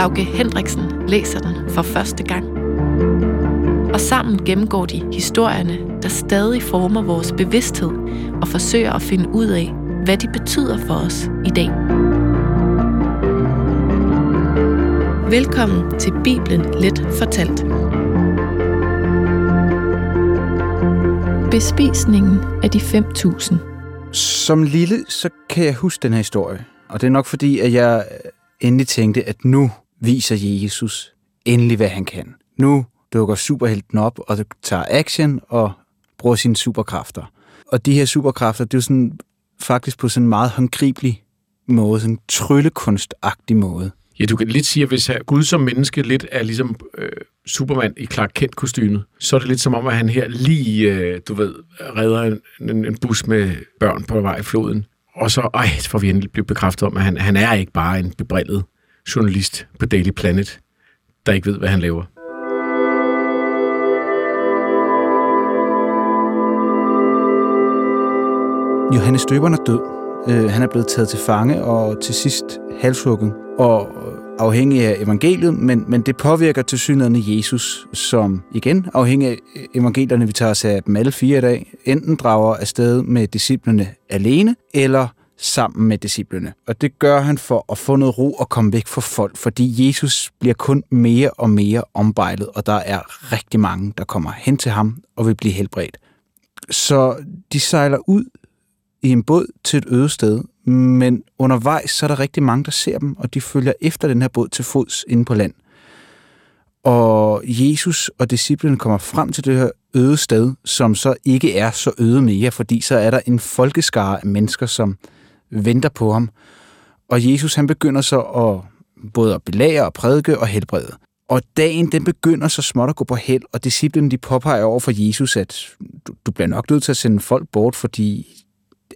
Lauke Hendriksen læser den for første gang. Og sammen gennemgår de historierne, der stadig former vores bevidsthed og forsøger at finde ud af, hvad de betyder for os i dag. Velkommen til Bibelen Let Fortalt. Bespisningen af de 5.000. Som lille, så kan jeg huske den her historie. Og det er nok fordi, at jeg endelig tænkte, at nu viser Jesus endelig, hvad han kan. Nu dukker superhelten op og tager action og bruger sine superkræfter. Og de her superkræfter, det er jo sådan faktisk på sådan en meget håndgribelig måde, sådan en tryllekunstagtig måde. Ja, du kan lidt sige, at hvis Gud som menneske lidt er ligesom øh, Superman i Clark Kent kostymet, så er det lidt som om, at han her lige, øh, du ved, redder en, en, en bus med børn på vej i floden. Og så, ej, så får vi endelig blive bekræftet om, at han, han er ikke bare en bebrillet journalist på Daily Planet, der ikke ved, hvad han laver. Johannes Støberen er død. Øh, han er blevet taget til fange og til sidst halshugget. Og øh, afhængig af evangeliet, men, men det påvirker til synligheden Jesus, som igen, afhængig af øh, evangelierne, vi tager os af dem alle fire i dag, enten drager afsted med disciplene alene, eller sammen med disciplene. Og det gør han for at få noget ro og komme væk fra folk, fordi Jesus bliver kun mere og mere ombejlet, og der er rigtig mange, der kommer hen til ham og vil blive helbredt. Så de sejler ud i en båd til et øde sted, men undervejs så er der rigtig mange, der ser dem, og de følger efter den her båd til fods inde på land. Og Jesus og disciplene kommer frem til det her øde sted, som så ikke er så øde mere, fordi så er der en folkeskare af mennesker, som venter på ham. Og Jesus han begynder så at både at belære og prædike og helbrede. Og dagen den begynder så småt at gå på held, og disciplinen de påpeger over for Jesus, at du, du bliver nok nødt til at sende folk bort, fordi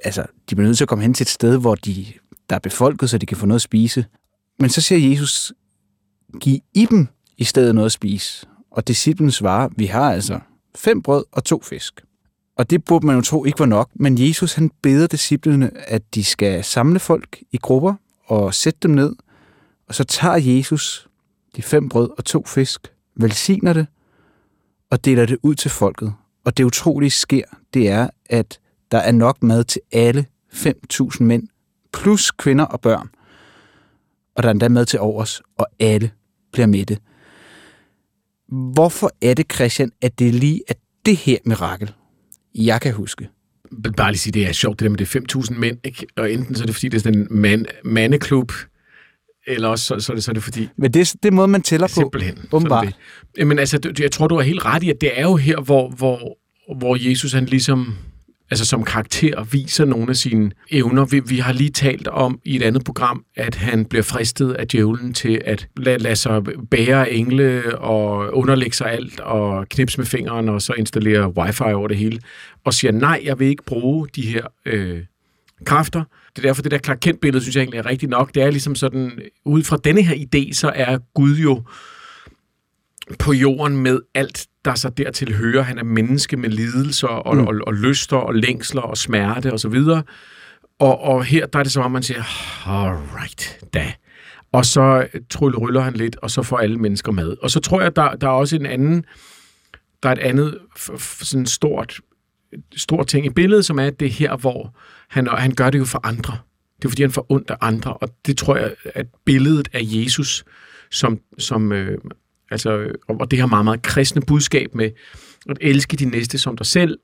altså, de bliver nødt til at komme hen til et sted, hvor de, der er befolket, så de kan få noget at spise. Men så siger Jesus, giv i dem i stedet noget at spise. Og disciplen svarer, vi har altså fem brød og to fisk. Og det burde man jo tro ikke var nok, men Jesus han beder disciplene, at de skal samle folk i grupper og sætte dem ned. Og så tager Jesus de fem brød og to fisk, velsigner det og deler det ud til folket. Og det utrolige sker, det er, at der er nok mad til alle 5.000 mænd, plus kvinder og børn. Og der er endda mad til overs, og alle bliver mætte. Hvorfor er det, Christian, at det lige er det her mirakel, jeg kan huske? Bare lige sige, det er sjovt, det der med det 5.000 mænd, ikke? og enten så er det, fordi det er sådan en man, mandeklub, eller også så, så, er det, så er det fordi... Men det, det er måde, man tæller på. Simpelthen. Åbenbart. Men altså, jeg tror, du har helt ret i, at det er jo her, hvor, hvor, hvor Jesus han ligesom altså som karakter viser nogle af sine evner. Vi, vi har lige talt om i et andet program, at han bliver fristet af djævlen til at lade, lade sig bære engle og underlægge sig alt og knipse med fingeren og så installere wifi over det hele. Og siger, nej, jeg vil ikke bruge de her øh, kræfter. Det er derfor, det der Clark Kent-billede, synes jeg egentlig er rigtigt nok. Det er ligesom sådan, ud fra denne her idé, så er Gud jo på jorden med alt, der så dertil hører. Han er menneske med lidelser og, mm. og, og lyster og længsler og smerte og så videre. Og, og her der er det som om, man siger, alright, da. Og så trylleryller han lidt, og så får alle mennesker med. Og så tror jeg, der, der er også en anden, der er et andet sådan stort, stort ting i billedet, som er, at det er her, hvor han, han gør det jo for andre. Det er fordi, han får ondt af andre, og det tror jeg, at billedet af Jesus, som, som øh, Altså, og det her meget, meget kristne budskab med at elske de næste som dig selv,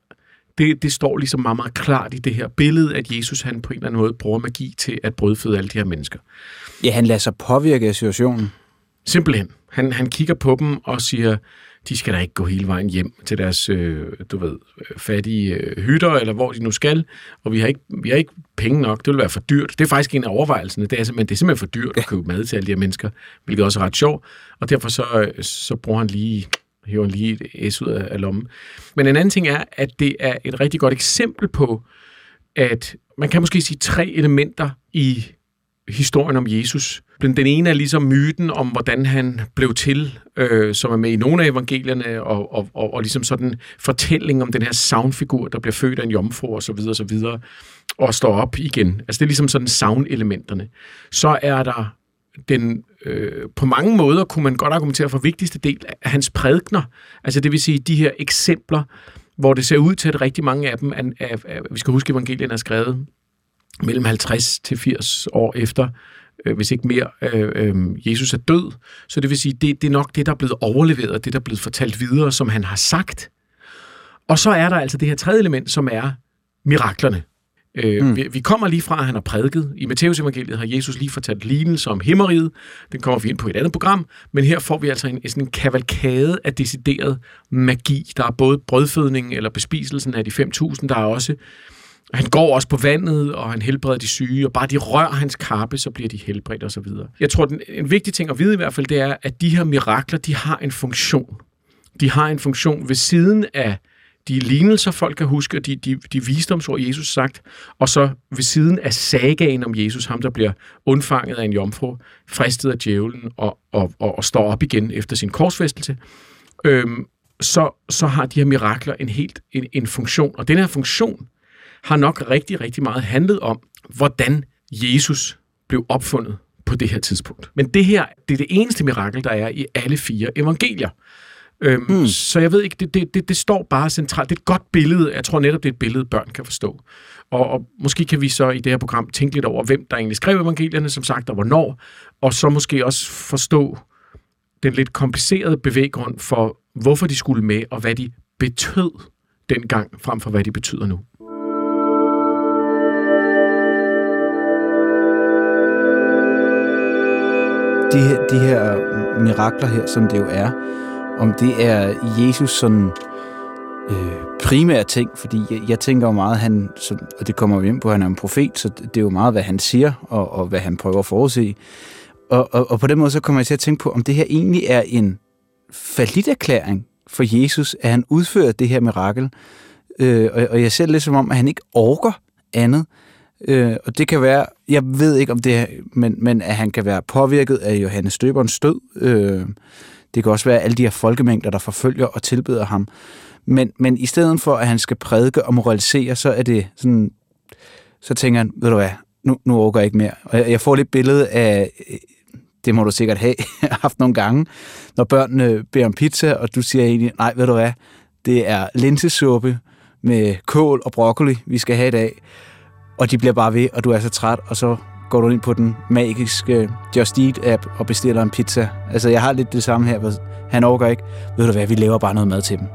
det, det står ligesom meget, meget klart i det her billede, at Jesus han på en eller anden måde bruger magi til at brødføde alle de her mennesker. Ja, han lader sig påvirke af situationen. Simpelthen. Han, han kigger på dem og siger, de skal da ikke gå hele vejen hjem til deres, øh, du ved, fattige øh, hytter, eller hvor de nu skal, og vi har, ikke, vi har ikke penge nok, det vil være for dyrt. Det er faktisk en af overvejelserne, det er simpelthen, det er simpelthen for dyrt at købe mad til alle de her mennesker, hvilket også er ret sjovt, og derfor så, så bruger han lige hiver han lige et S ud af lommen. Men en anden ting er, at det er et rigtig godt eksempel på, at man kan måske sige tre elementer i historien om Jesus. Den ene er ligesom myten om, hvordan han blev til, øh, som er med i nogle af evangelierne, og, og, og, og ligesom sådan fortælling om den her savnfigur, der bliver født af en jomfru og så videre, og så videre, og står op igen. Altså det er ligesom sådan savnelementerne. Så er der den, øh, på mange måder kunne man godt argumentere for vigtigste del af hans prædikner, altså det vil sige de her eksempler, hvor det ser ud til, at rigtig mange af dem, er, er, er, vi skal huske, at evangelien er skrevet mellem 50 til 80 år efter, øh, hvis ikke mere, øh, øh, Jesus er død. Så det vil sige, det, det er nok det, der er blevet overleveret, det, der er blevet fortalt videre, som han har sagt. Og så er der altså det her tredje element, som er miraklerne. Øh, mm. vi, vi kommer lige fra, at han har prædiket. I Matteus evangeliet har Jesus lige fortalt lignelse om himmeriget. Den kommer vi ind på i et andet program. Men her får vi altså en, sådan en kavalkade af decideret magi. Der er både brødfødning eller bespiselsen af de 5.000. Der er også han går også på vandet, og han helbreder de syge, og bare de rører hans kappe, så bliver de helbredt osv. Jeg tror, den, en vigtig ting at vide i hvert fald, det er, at de her mirakler, de har en funktion. De har en funktion ved siden af de lignelser, folk kan huske, de, de, de visdomsord, Jesus sagt, og så ved siden af sagaen om Jesus, ham der bliver undfanget af en jomfru, fristet af djævlen og, og, og, og står op igen efter sin korsfæstelse, øhm, så, så har de her mirakler en helt en, en funktion. Og den her funktion har nok rigtig, rigtig meget handlet om, hvordan Jesus blev opfundet på det her tidspunkt. Men det her, det er det eneste mirakel, der er i alle fire evangelier. Øhm, mm. Så jeg ved ikke, det, det, det, det står bare centralt. Det er et godt billede. Jeg tror netop, det er et billede, børn kan forstå. Og, og måske kan vi så i det her program tænke lidt over, hvem der egentlig skrev evangelierne, som sagt, og hvornår. Og så måske også forstå den lidt komplicerede bevæggrund for, hvorfor de skulle med, og hvad de betød dengang, frem for hvad de betyder nu. De her, de her mirakler her, som det jo er, om det er Jesus sådan øh, primære ting, fordi jeg, jeg tænker jo meget, han, så, og det kommer vi ind på, at han er en profet, så det er jo meget, hvad han siger, og, og hvad han prøver at forudse. Og, og, og på den måde, så kommer jeg til at tænke på, om det her egentlig er en erklæring for Jesus, at han udfører det her mirakel. Øh, og, og jeg ser det lidt som om, at han ikke orker andet. Øh, Øh, og det kan være, jeg ved ikke om det er, men, men at han kan være påvirket af Johannes Støberens død. Øh, det kan også være alle de her folkemængder, der forfølger og tilbeder ham. Men, men i stedet for, at han skal prædike og moralisere, så er det sådan, så tænker han, ved du hvad, nu, nu overgår jeg ikke mere. Og jeg, jeg får lidt billede af, øh, det må du sikkert have haft nogle gange, når børnene beder om pizza, og du siger egentlig, nej, ved du hvad, det er linsesuppe med kål og broccoli, vi skal have i dag. Og de bliver bare ved, og du er så træt, og så går du ind på den magiske øh, Just Eat-app og bestiller en pizza. Altså, jeg har lidt det samme her. Han overgår ikke. Ved du hvad, vi laver bare noget mad til dem.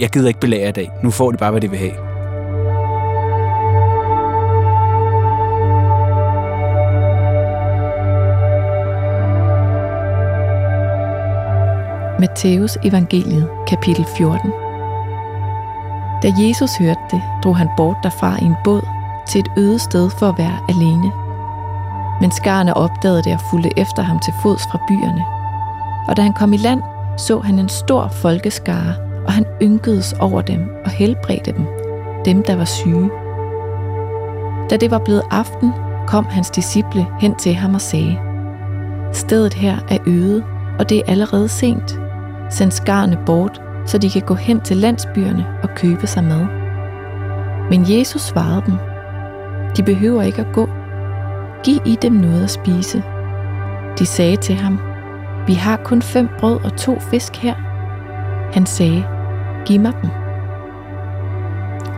Jeg gider ikke belære i dag. Nu får de bare, hvad de vil have. Matteus evangeliet, kapitel 14. Da Jesus hørte det, drog han bort derfra i en båd til et øde sted for at være alene – men skarne opdagede det og fulgte efter ham til fods fra byerne. Og da han kom i land, så han en stor folkeskare, og han ynkedes over dem og helbredte dem, dem der var syge. Da det var blevet aften, kom hans disciple hen til ham og sagde, Stedet her er øde, og det er allerede sent. Send skarne bort, så de kan gå hen til landsbyerne og købe sig mad. Men Jesus svarede dem, de behøver ikke at gå, Giv i dem noget at spise. De sagde til ham, vi har kun fem brød og to fisk her. Han sagde, giv mig dem.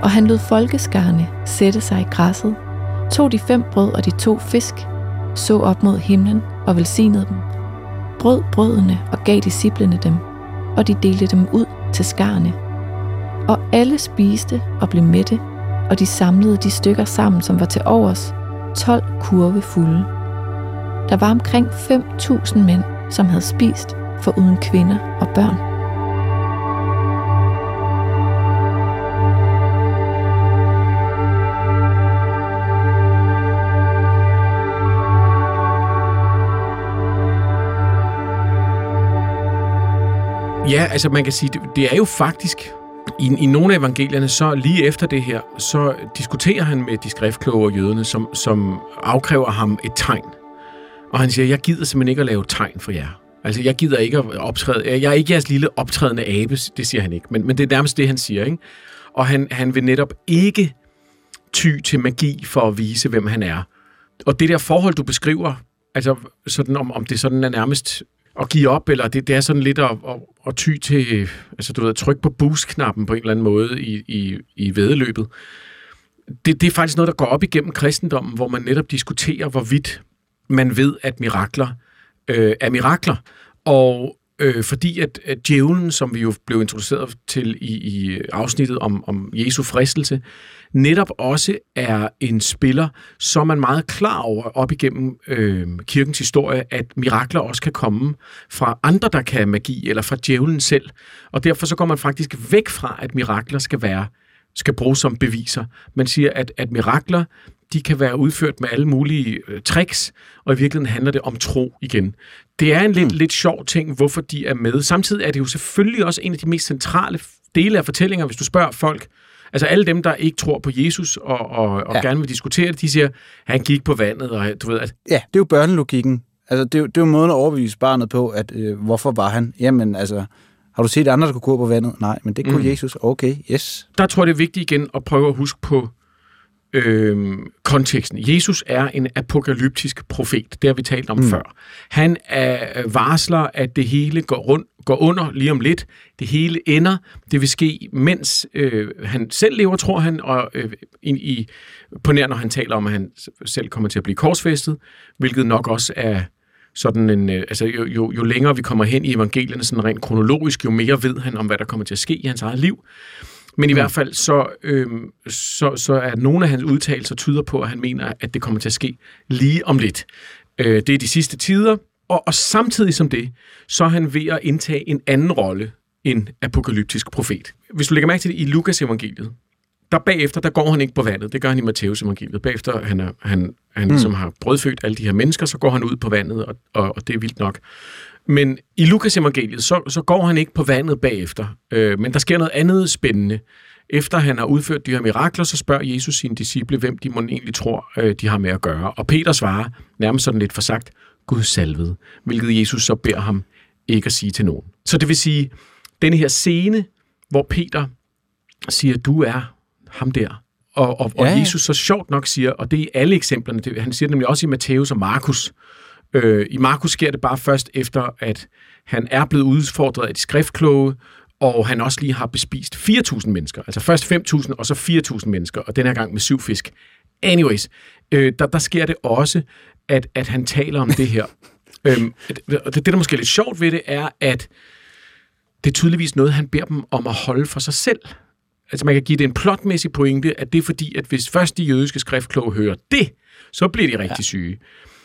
Og han lod folkeskarne sætte sig i græsset, tog de fem brød og de to fisk, så op mod himlen og velsignede dem, brød brødene og gav disciplene dem, og de delte dem ud til skarne. Og alle spiste og blev mætte, og de samlede de stykker sammen, som var til overs, 12 kurve fulde. Der var omkring 5.000 mænd, som havde spist for uden kvinder og børn. Ja, altså man kan sige, det, det er jo faktisk i, I nogle af evangelierne, så lige efter det her, så diskuterer han med de skriftkloge jøderne, som, som afkræver ham et tegn. Og han siger, jeg gider simpelthen ikke at lave tegn for jer. Altså, jeg gider ikke at optræde. Jeg er ikke jeres lille optrædende abe, det siger han ikke. Men, men det er nærmest det, han siger, ikke? Og han, han vil netop ikke ty til magi for at vise, hvem han er. Og det der forhold, du beskriver, altså sådan om, om det sådan er nærmest at give op, eller det, det er sådan lidt at, at, at ty til, øh, altså du ved, at trykke på boost-knappen på en eller anden måde i, i, i vedløbet. Det, det er faktisk noget, der går op igennem kristendommen, hvor man netop diskuterer, hvorvidt man ved, at mirakler øh, er mirakler. Og øh, fordi at, at djævlen, som vi jo blev introduceret til i, i afsnittet om, om Jesu fristelse, netop også er en spiller, så er man meget klar over op igennem øh, kirkens historie, at mirakler også kan komme fra andre, der kan magi, eller fra djævlen selv. Og derfor så går man faktisk væk fra, at mirakler skal være skal bruges som beviser. Man siger, at, at mirakler, de kan være udført med alle mulige øh, tricks, og i virkeligheden handler det om tro igen. Det er en lidt, mm. lidt sjov ting, hvorfor de er med. Samtidig er det jo selvfølgelig også en af de mest centrale dele af fortællinger, hvis du spørger folk. Altså alle dem, der ikke tror på Jesus og, og, og ja. gerne vil diskutere det, de siger, han gik på vandet, og du ved... At... Ja, det er jo børnelogikken. Altså, det, er, det er jo måden at overbevise barnet på, at øh, hvorfor var han? Jamen, altså, har du set andre, der kunne gå på vandet? Nej, men det kunne mm. Jesus. Okay, yes. Der tror jeg, det er vigtigt igen at prøve at huske på øh, konteksten. Jesus er en apokalyptisk profet. Det har vi talt om mm. før. Han er øh, varsler, at det hele går, rundt, går under lige om lidt. Det hele ender. Det vil ske, mens øh, han selv lever, tror han, og øh, i, i, på nær, når han taler om, at han selv kommer til at blive korsfæstet, hvilket nok også er sådan en, øh, altså jo, jo, jo længere vi kommer hen i evangelierne, sådan rent kronologisk, jo mere ved han om, hvad der kommer til at ske i hans eget liv. Men i mm. hvert fald så, øh, så, så er nogle af hans udtalelser tyder på, at han mener, at det kommer til at ske lige om lidt. Øh, det er de sidste tider, og, og samtidig som det, så er han ved at indtage en anden rolle end apokalyptisk profet. Hvis du lægger mærke til det i Lukas evangeliet, der bagefter, der går han ikke på vandet. Det gør han i Matteus evangeliet. Bagefter han, er, han, han mm. ligesom har brødfødt alle de her mennesker, så går han ud på vandet, og, og, og det er vildt nok. Men i Lukas evangeliet, så, så går han ikke på vandet bagefter. Øh, men der sker noget andet spændende. Efter han har udført de her mirakler, så spørger Jesus sine disciple, hvem de må egentlig tror, øh, de har med at gøre. Og Peter svarer, nærmest sådan lidt for sagt, Gud salvede, hvilket Jesus så beder ham ikke at sige til nogen. Så det vil sige, denne her scene, hvor Peter siger, du er ham der. Og, og, ja. og Jesus så sjovt nok siger, og det er i alle eksemplerne, det, han siger det nemlig også i Matthæus og Markus, Øh, I Markus sker det bare først efter, at han er blevet udfordret af de skriftkloge, og han også lige har bespist 4.000 mennesker. Altså først 5.000, og så 4.000 mennesker, og den her gang med syv fisk. Anyways, øh, der, der sker det også, at, at han taler om det her. øhm, det, det, der måske er lidt sjovt ved det, er, at det er tydeligvis noget, han beder dem om at holde for sig selv. Altså man kan give det en plotmæssig pointe, at det er fordi, at hvis først de jødiske skriftkloge hører det, så bliver de rigtig ja. syge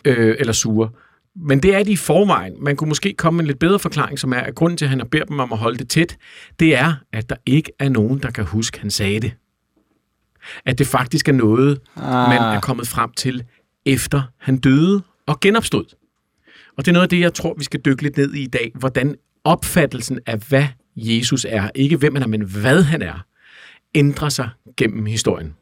øh, eller sure. Men det er de i forvejen. Man kunne måske komme med en lidt bedre forklaring, som er, at grunden til, at han beder dem om at holde det tæt, det er, at der ikke er nogen, der kan huske, at han sagde det. At det faktisk er noget, ah. man er kommet frem til, efter han døde og genopstod. Og det er noget af det, jeg tror, vi skal dykke lidt ned i i dag. Hvordan opfattelsen af, hvad Jesus er, ikke hvem han er, men hvad han er, ændrer sig gennem historien.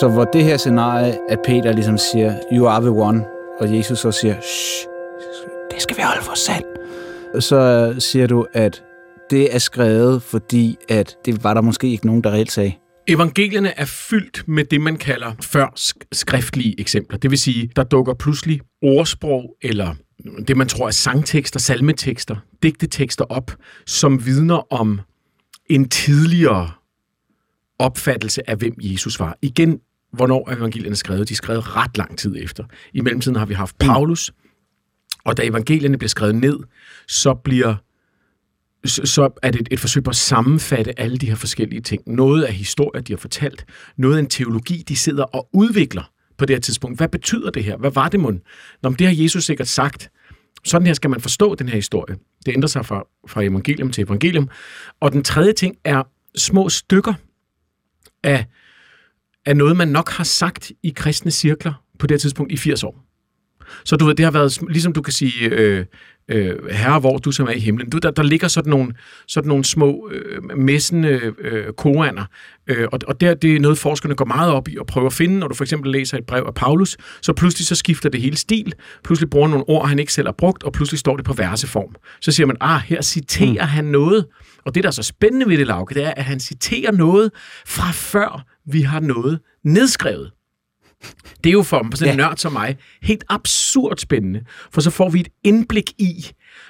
Så hvor det her scenarie, at Peter ligesom siger, you are the one, og Jesus så siger, shh, det skal vi holde for selv. Så siger du, at det er skrevet, fordi at det var der måske ikke nogen, der reelt sagde. Evangelierne er fyldt med det, man kalder før skriftlige eksempler. Det vil sige, der dukker pludselig ordsprog eller det, man tror er sangtekster, salmetekster, digtetekster op, som vidner om en tidligere opfattelse af, hvem Jesus var. Igen, hvornår er evangelierne skrevet? De er skrevet ret lang tid efter. I mellemtiden har vi haft Paulus, og da evangelierne bliver skrevet ned, så bliver så, så er det et, et forsøg på at sammenfatte alle de her forskellige ting. Noget af historie, de har fortalt. Noget af en teologi, de sidder og udvikler på det her tidspunkt. Hvad betyder det her? Hvad var det mund? Nå, det har Jesus sikkert sagt. Sådan her skal man forstå den her historie. Det ændrer sig fra, fra evangelium til evangelium. Og den tredje ting er små stykker af, af noget, man nok har sagt i kristne cirkler på det her tidspunkt i 80 år. Så du ved, det har været, ligesom du kan sige, øh, øh, herre, hvor du som er i himlen. Du, der, der ligger sådan nogle, sådan nogle små øh, messende øh, koraner, øh, og, og der, det er noget, forskerne går meget op i og prøver at finde. Når du for eksempel læser et brev af Paulus, så pludselig så skifter det hele stil. Pludselig bruger nogle ord, han ikke selv har brugt, og pludselig står det på verseform. Så siger man, ah, her citerer mm. han noget. Og det, der er så spændende ved det, Lauke, det er, at han citerer noget fra før vi har noget nedskrevet. Det er jo for sådan en ja. nørd som mig helt absurd spændende, for så får vi et indblik i,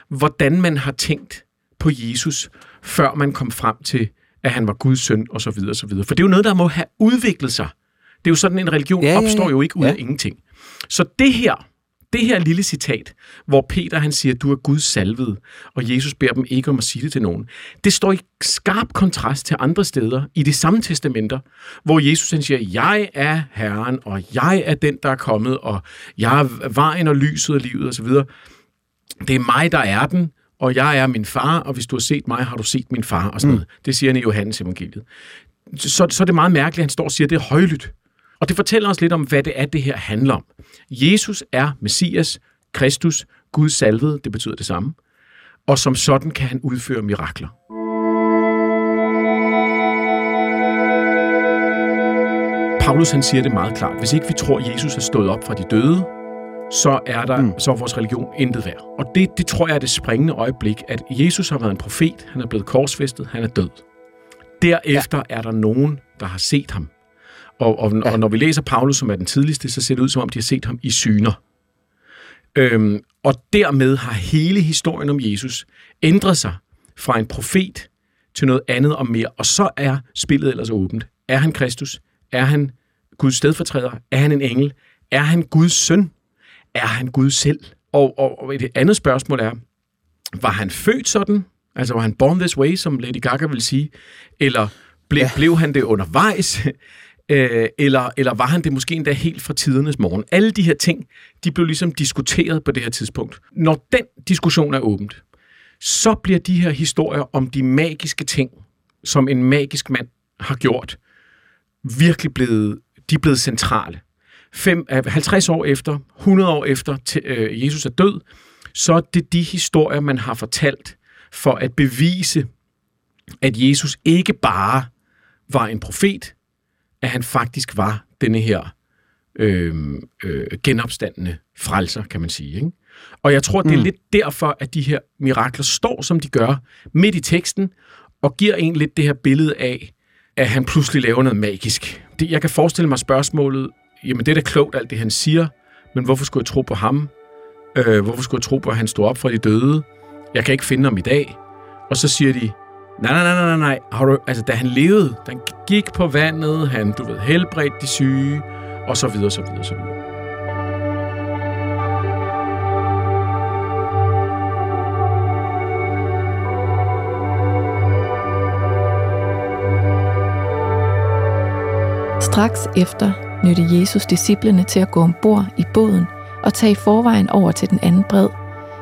hvordan man har tænkt på Jesus, før man kom frem til, at han var Guds søn, og så videre, og så videre. For det er jo noget, der må have udviklet sig. Det er jo sådan, en religion ja, opstår ja, ja. jo ikke ud ja. af ingenting. Så det her, det her lille citat, hvor Peter han siger, du er Guds salvede, og Jesus beder dem ikke om at sige det til nogen, det står i skarp kontrast til andre steder i de samme testamenter, hvor Jesus han siger, jeg er Herren, og jeg er den, der er kommet, og jeg er vejen og lyset og livet osv. Det er mig, der er den, og jeg er min far, og hvis du har set mig, har du set min far, og sådan mm. noget. Det siger han i Johannes evangeliet. Så, så er det meget mærkeligt, at han står og siger, at det er højlydt. Og det fortæller os lidt om, hvad det er, det her handler om. Jesus er Messias, Kristus, Guds salvede, det betyder det samme. Og som sådan kan han udføre mirakler. Paulus han siger det meget klart. Hvis ikke vi tror, at Jesus er stået op fra de døde, så er der mm. så er vores religion intet værd. Og det, det tror jeg er det springende øjeblik, at Jesus har været en profet, han er blevet korsfæstet, han er død. Derefter ja. er der nogen, der har set ham. Og, og, ja. og når vi læser Paulus, som er den tidligste, så ser det ud, som om de har set ham i syner. Øhm, og dermed har hele historien om Jesus ændret sig fra en profet til noget andet og mere. Og så er spillet ellers åbent. Er han Kristus? Er han Guds stedfortræder? Er han en engel? Er han Guds søn? Er han Gud selv? Og, og, og et andet spørgsmål er, var han født sådan? Altså var han born this way, som Lady Gaga vil sige? Eller ble, ja. blev han det undervejs? Øh, eller, eller var han det måske endda helt fra tidernes morgen? Alle de her ting, de blev ligesom diskuteret på det her tidspunkt. Når den diskussion er åbent, så bliver de her historier om de magiske ting, som en magisk mand har gjort, virkelig blevet, de er blevet centrale. Fem, øh, 50 år efter, 100 år efter til, øh, Jesus er død, så er det de historier, man har fortalt for at bevise, at Jesus ikke bare var en profet, at han faktisk var denne her øh, øh, genopstandende frelser, kan man sige. Ikke? Og jeg tror, det er mm. lidt derfor, at de her mirakler står, som de gør, midt i teksten, og giver en lidt det her billede af, at han pludselig laver noget magisk. Det, jeg kan forestille mig spørgsmålet, jamen det er da klogt, alt det han siger, men hvorfor skulle jeg tro på ham? Øh, hvorfor skulle jeg tro på, at han stod op fra de døde? Jeg kan ikke finde ham i dag. Og så siger de, Nej, nej, nej, nej, nej. Har du, altså, da han levede, da han gik på vandet, han, du ved, helbredte de syge, og så videre, så videre, så videre. Straks efter nødte Jesus disciplene til at gå ombord i båden og tage i forvejen over til den anden bred,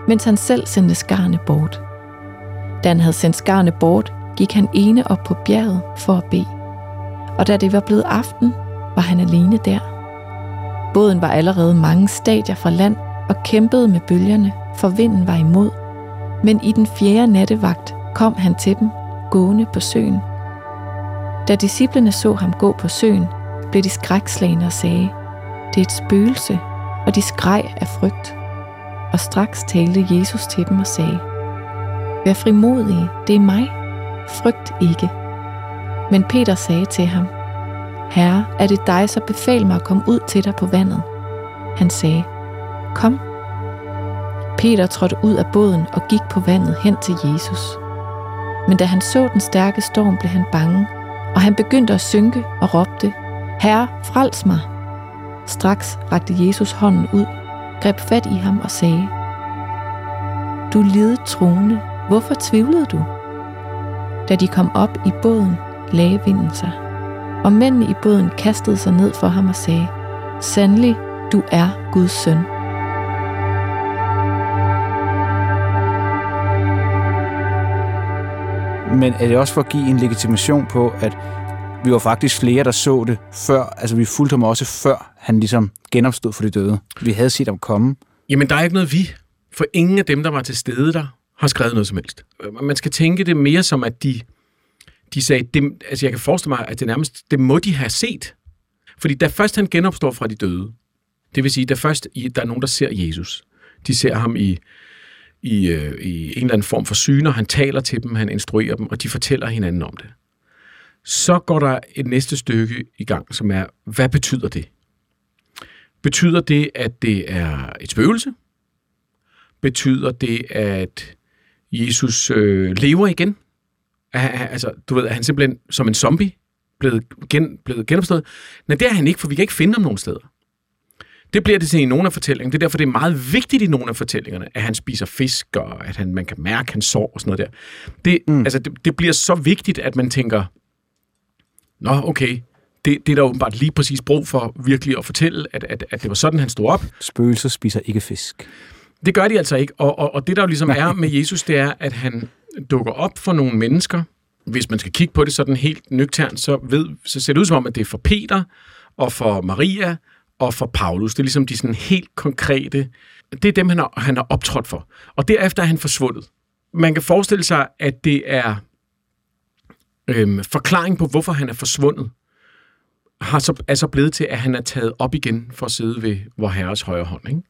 mens han selv sendte skarne bort. Da han havde sendt skarne bort, gik han ene op på bjerget for at bede. Og da det var blevet aften, var han alene der. Båden var allerede mange stadier fra land og kæmpede med bølgerne, for vinden var imod. Men i den fjerde nattevagt kom han til dem, gående på søen. Da disciplene så ham gå på søen, blev de skrækslagende og sagde, det er et spøgelse, og de skreg af frygt. Og straks talte Jesus til dem og sagde, Vær frimodige, det er mig. Frygt ikke. Men Peter sagde til ham, Herre, er det dig, så befal mig at komme ud til dig på vandet. Han sagde, Kom. Peter trådte ud af båden og gik på vandet hen til Jesus. Men da han så den stærke storm, blev han bange, og han begyndte at synke og råbte, Herre, frels mig! Straks rakte Jesus hånden ud, greb fat i ham og sagde, Du lide troende, Hvorfor tvivlede du? Da de kom op i båden, lagde vinden sig. Og mændene i båden kastede sig ned for ham og sagde, Sandelig, du er Guds søn. Men er det også for at give en legitimation på, at vi var faktisk flere, der så det før, altså vi fulgte ham også før han ligesom genopstod for de døde. Vi havde set ham komme. Jamen, der er ikke noget vi. For ingen af dem, der var til stede der, har skrevet noget som helst. Øh, man skal tænke det mere som, at de, de sagde, det, altså jeg kan forestille mig, at det nærmest, det må de have set. Fordi da først han genopstår fra de døde, det vil sige, da først der er nogen, der ser Jesus, de ser ham i, i, øh, i en eller anden form for syner, han taler til dem, han instruerer dem, og de fortæller hinanden om det. Så går der et næste stykke i gang, som er, hvad betyder det? Betyder det, at det er et spøgelse? Betyder det, at Jesus øh, lever igen? Altså, du ved, er han simpelthen som en zombie blevet, gen, blevet genopstået? Nej, det er han ikke, for vi kan ikke finde ham nogen steder. Det bliver det til i nogle af fortællingerne. Det er derfor, det er meget vigtigt i nogle af fortællingerne, at han spiser fisk, og at han, man kan mærke, at han sår og sådan noget der. Det, mm. altså, det, det bliver så vigtigt, at man tænker, nå, okay, det, det er der åbenbart lige præcis brug for virkelig at fortælle, at, at, at det var sådan, han stod op. Spøgelser spiser ikke fisk. Det gør de altså ikke, og, og, og det der jo ligesom er med Jesus, det er, at han dukker op for nogle mennesker. Hvis man skal kigge på det sådan helt nøgternt, så, ved, så ser det ud som om, at det er for Peter og for Maria og for Paulus. Det er ligesom de sådan helt konkrete, det er dem, han har, han har optrådt for. Og derefter er han forsvundet. Man kan forestille sig, at det er øhm, forklaring på, hvorfor han er forsvundet, har så, er så blevet til, at han er taget op igen for at sidde ved vor herres højre hånd. Ikke?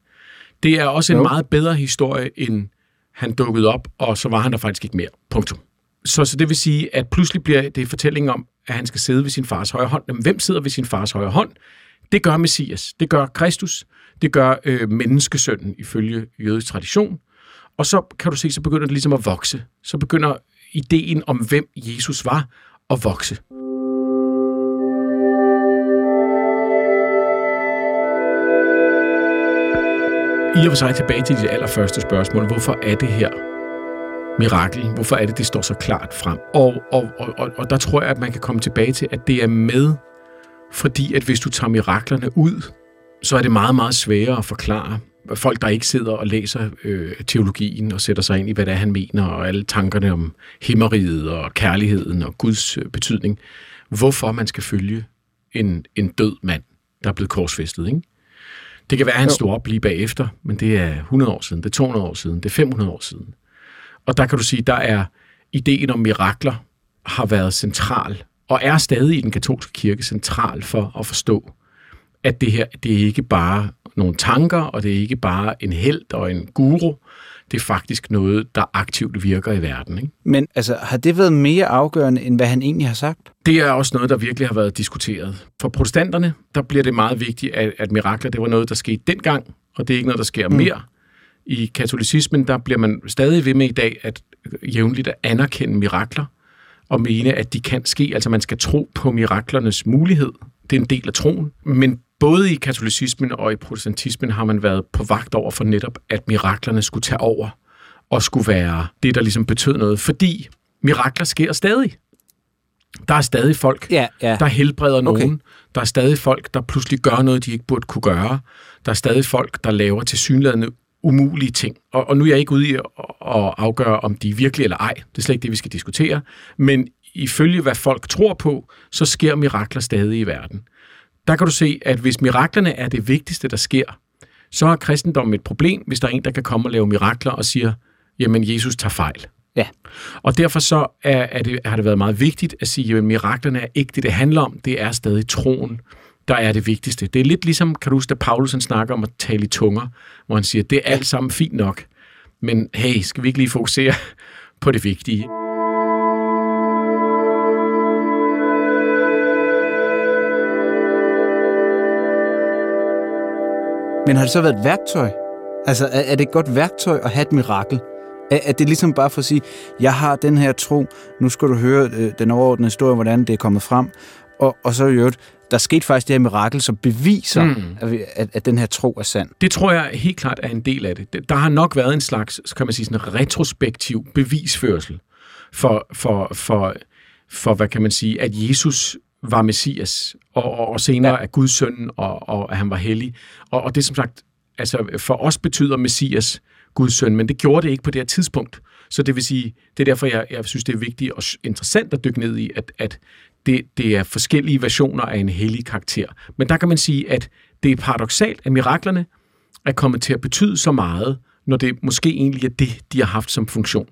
Det er også en jo. meget bedre historie, end han dukkede op, og så var han der faktisk ikke mere. Punktum. Så, så det vil sige, at pludselig bliver det fortælling om, at han skal sidde ved sin fars højre hånd. Men hvem sidder ved sin fars højre hånd? Det gør Messias, det gør Kristus, det gør øh, menneskesønnen ifølge jødisk tradition. Og så kan du se, så begynder det ligesom at vokse. Så begynder ideen om, hvem Jesus var, at vokse. I og for sig tilbage til dit allerførste spørgsmål. Hvorfor er det her mirakel? Hvorfor er det, det står så klart frem? Og, og, og, og der tror jeg, at man kan komme tilbage til, at det er med fordi at hvis du tager miraklerne ud, så er det meget, meget sværere at forklare. Folk, der ikke sidder og læser øh, teologien og sætter sig ind i, hvad det er, han mener, og alle tankerne om himmeriget og kærligheden og Guds øh, betydning. Hvorfor man skal følge en, en død mand, der er blevet korsfæstet, ikke? Det kan være, at han stod op lige bagefter, men det er 100 år siden, det er 200 år siden, det er 500 år siden. Og der kan du sige, der er ideen om mirakler har været central og er stadig i den katolske kirke central for at forstå, at det her, det er ikke bare nogle tanker, og det er ikke bare en held og en guru, det er faktisk noget, der aktivt virker i verden. Ikke? Men altså, har det været mere afgørende, end hvad han egentlig har sagt? Det er også noget, der virkelig har været diskuteret. For protestanterne, der bliver det meget vigtigt, at, at mirakler, det var noget, der skete dengang, og det er ikke noget, der sker mm. mere. I katolicismen, der bliver man stadig ved med i dag, at jævnligt at anerkende mirakler, og mene, at de kan ske. Altså man skal tro på miraklernes mulighed. Det er en del af troen. Men både i katolicismen og i protestantismen har man været på vagt over for netop, at miraklerne skulle tage over og skulle være det, der ligesom betød noget. Fordi mirakler sker stadig. Der er stadig folk, ja, ja. der helbreder nogen. Okay. Der er stadig folk, der pludselig gør noget, de ikke burde kunne gøre. Der er stadig folk, der laver til synlædende umulige ting. Og, og nu er jeg ikke ude i at, at afgøre, om de er virkelige eller ej. Det er slet ikke det, vi skal diskutere. Men ifølge hvad folk tror på, så sker mirakler stadig i verden. Der kan du se, at hvis miraklerne er det vigtigste, der sker, så har kristendommen et problem, hvis der er en, der kan komme og lave mirakler og siger, jamen Jesus tager fejl. Ja. Og derfor så er, er det, har det været meget vigtigt at sige, at miraklerne er ikke det, det handler om. Det er stadig troen, der er det vigtigste. Det er lidt ligesom, kan du huske, da Paulus snakker om at tale i tunger, hvor han siger, det er alt sammen fint nok, men hey, skal vi ikke lige fokusere på det vigtige? Men har det så været et værktøj? Altså, er, er det et godt værktøj at have et mirakel? Er, er det ligesom bare for at sige, jeg har den her tro, nu skal du høre øh, den overordnede historie, hvordan det er kommet frem, og, og så i øvrigt, der skete faktisk det her mirakel, som beviser, mm. at, at, den her tro er sand. Det tror jeg helt klart er en del af det. Der har nok været en slags, kan man sige, sådan en retrospektiv bevisførsel for, for, for, for, hvad kan man sige, at Jesus var Messias, og, og, og senere ja. er Guds søn, og, og at han var hellig. Og, og det som sagt, altså for os betyder Messias Guds søn, men det gjorde det ikke på det her tidspunkt. Så det vil sige, det er derfor, jeg, jeg synes, det er vigtigt og interessant at dykke ned i, at, at det, det er forskellige versioner af en hellig karakter. Men der kan man sige, at det er paradoxalt, at miraklerne er kommet til at betyde så meget, når det måske egentlig er det, de har haft som funktion.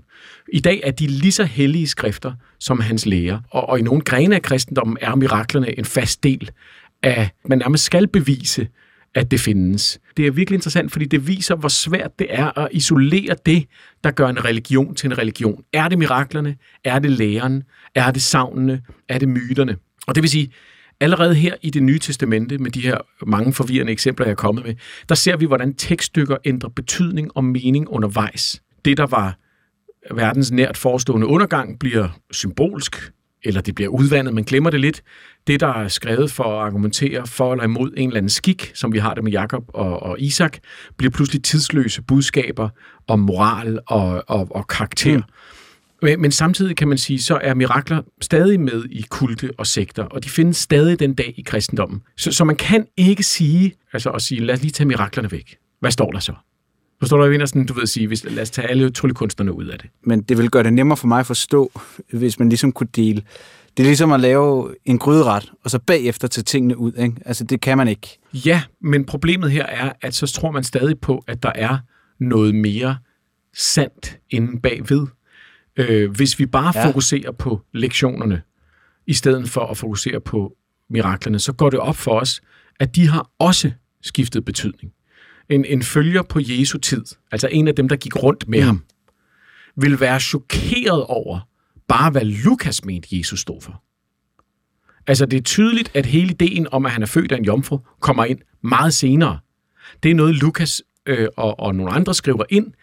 I dag er de lige så hellige skrifter som hans læger, og, og i nogle grene af kristendommen er miraklerne en fast del af, man nærmest skal bevise, at det findes. Det er virkelig interessant, fordi det viser, hvor svært det er at isolere det, der gør en religion til en religion. Er det miraklerne? Er det læren? Er det savnene? Er det myterne? Og det vil sige, allerede her i det nye testamente, med de her mange forvirrende eksempler, jeg er kommet med, der ser vi, hvordan tekststykker ændrer betydning og mening undervejs. Det, der var verdens nært forestående undergang, bliver symbolsk, eller det bliver udvandet, man glemmer det lidt. Det, der er skrevet for at argumentere for eller imod en eller anden skik, som vi har det med Jakob og, og Isak, bliver pludselig tidsløse budskaber om moral og, og, og karakter. Mm. Men, men samtidig kan man sige, så er mirakler stadig med i kulte og sekter, og de findes stadig den dag i kristendommen. Så, så man kan ikke sige, altså at sige, lad os lige tage miraklerne væk. Hvad står der så? Forstår du, hvad jeg sådan, du ved sige, hvis, lad os tage alle tryllekunstnerne ud af det. Men det vil gøre det nemmere for mig at forstå, hvis man ligesom kunne dele. Det er ligesom at lave en gryderet, og så bagefter tage tingene ud. Ikke? Altså, det kan man ikke. Ja, men problemet her er, at så tror man stadig på, at der er noget mere sandt inde bagved. Øh, hvis vi bare ja. fokuserer på lektionerne, i stedet for at fokusere på miraklerne, så går det op for os, at de har også skiftet betydning en, en følger på Jesu tid, altså en af dem, der gik rundt med mm. ham, vil være chokeret over bare, hvad Lukas mente, Jesus stod for. Altså, det er tydeligt, at hele ideen om, at han er født af en jomfru, kommer ind meget senere. Det er noget, Lukas øh, og, og nogle andre skriver ind.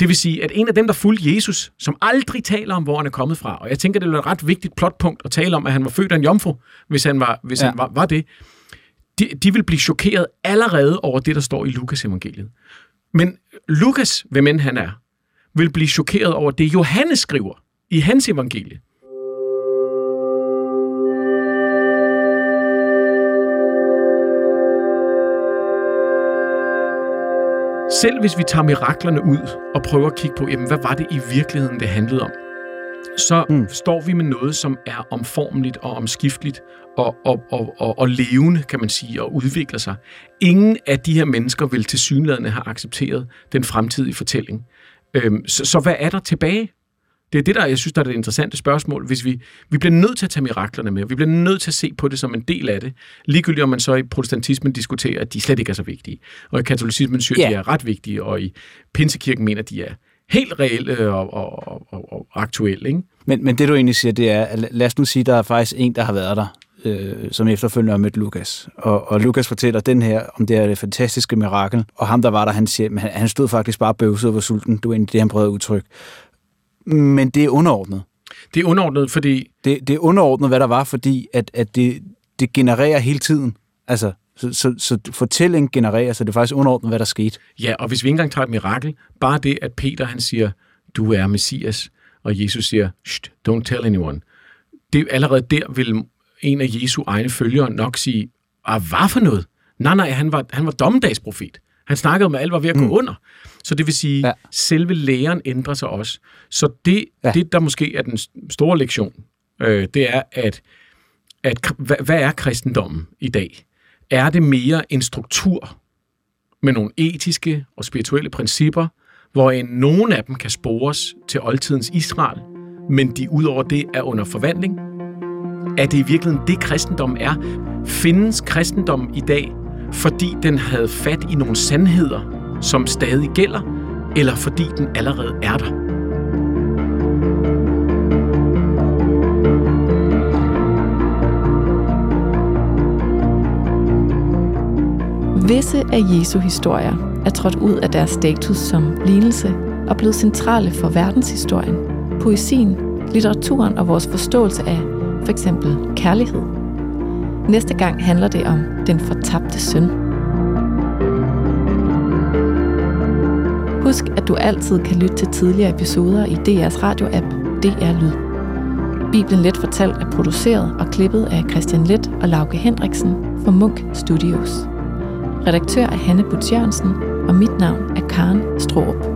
Det vil sige, at en af dem, der fulgte Jesus, som aldrig taler om, hvor han er kommet fra, og jeg tænker, det er et ret vigtigt plotpunkt at tale om, at han var født af en jomfru, hvis han var, hvis ja. han var, var det, de, de vil blive chokeret allerede over det, der står i Lukas evangeliet. Men Lukas, hvem end han er, vil blive chokeret over det, Johannes skriver i hans evangelie. Selv hvis vi tager miraklerne ud og prøver at kigge på, jamen, hvad var det i virkeligheden, det handlede om, så mm. står vi med noget, som er omformeligt og omskifteligt og, og, og, og, og levende, kan man sige, og udvikler sig. Ingen af de her mennesker vil til synlædende have accepteret den fremtidige fortælling. Øhm, så, så hvad er der tilbage? Det er det, der jeg synes, der er det interessante spørgsmål. Hvis vi, vi bliver nødt til at tage miraklerne med, vi bliver nødt til at se på det som en del af det, ligegyldigt om man så i protestantismen diskuterer, at de slet ikke er så vigtige, og i katolicismen synes, yeah. de er ret vigtige, og i pinsekirken mener, de er helt reelle og, og, og, og aktuelle. Ikke? Men, men det du egentlig siger, det er, lad os nu sige, der er faktisk en, der har været der, øh, som efterfølgende har mødt Lukas. Og, og Lukas fortæller den her om det her det fantastiske mirakel, og ham, der var der, han siger, han, han stod faktisk bare bøvset og var sulten. Det var egentlig det, han prøvede at udtrykke. Men det er underordnet. Det er underordnet, fordi... Det, det er underordnet, hvad der var, fordi at, at det, det genererer hele tiden. Altså, så, så, så fortælling genererer, så det er faktisk underordnet, hvad der skete. Ja, og hvis vi ikke engang tager et mirakel, bare det, at Peter han siger, du er Messias, og Jesus siger, don't tell anyone. Det allerede der vil en af Jesu egne følgere nok sige, ah, hvad for noget? Nej, nej, han var, han var dommedagsprofet. Han snakkede om, at alt var ved at gå mm. under. Så det vil sige, ja. selve læren ændrer sig også. Så det, ja. det der måske er den store lektion, øh, det er, at, at hvad, hvad er kristendommen i dag? Er det mere en struktur med nogle etiske og spirituelle principper, hvor en nogle af dem kan spores til oldtidens Israel, men de udover det er under forvandling? Er det i virkeligheden det, kristendommen er? Findes kristendommen i dag, fordi den havde fat i nogle sandheder, som stadig gælder, eller fordi den allerede er der? Visse af Jesu historier er trådt ud af deres status som lignelse og blevet centrale for verdenshistorien, poesien, litteraturen og vores forståelse af for eksempel kærlighed. Næste gang handler det om den fortabte søn. Husk, at du altid kan lytte til tidligere episoder i DR's radio-app DR Lyd. Bibelen Let fortalt er produceret og klippet af Christian Let og Lauke Hendriksen for Munk Studios. Redaktør er Hanne Butz Jørgensen, og mit navn er Karen Stroop.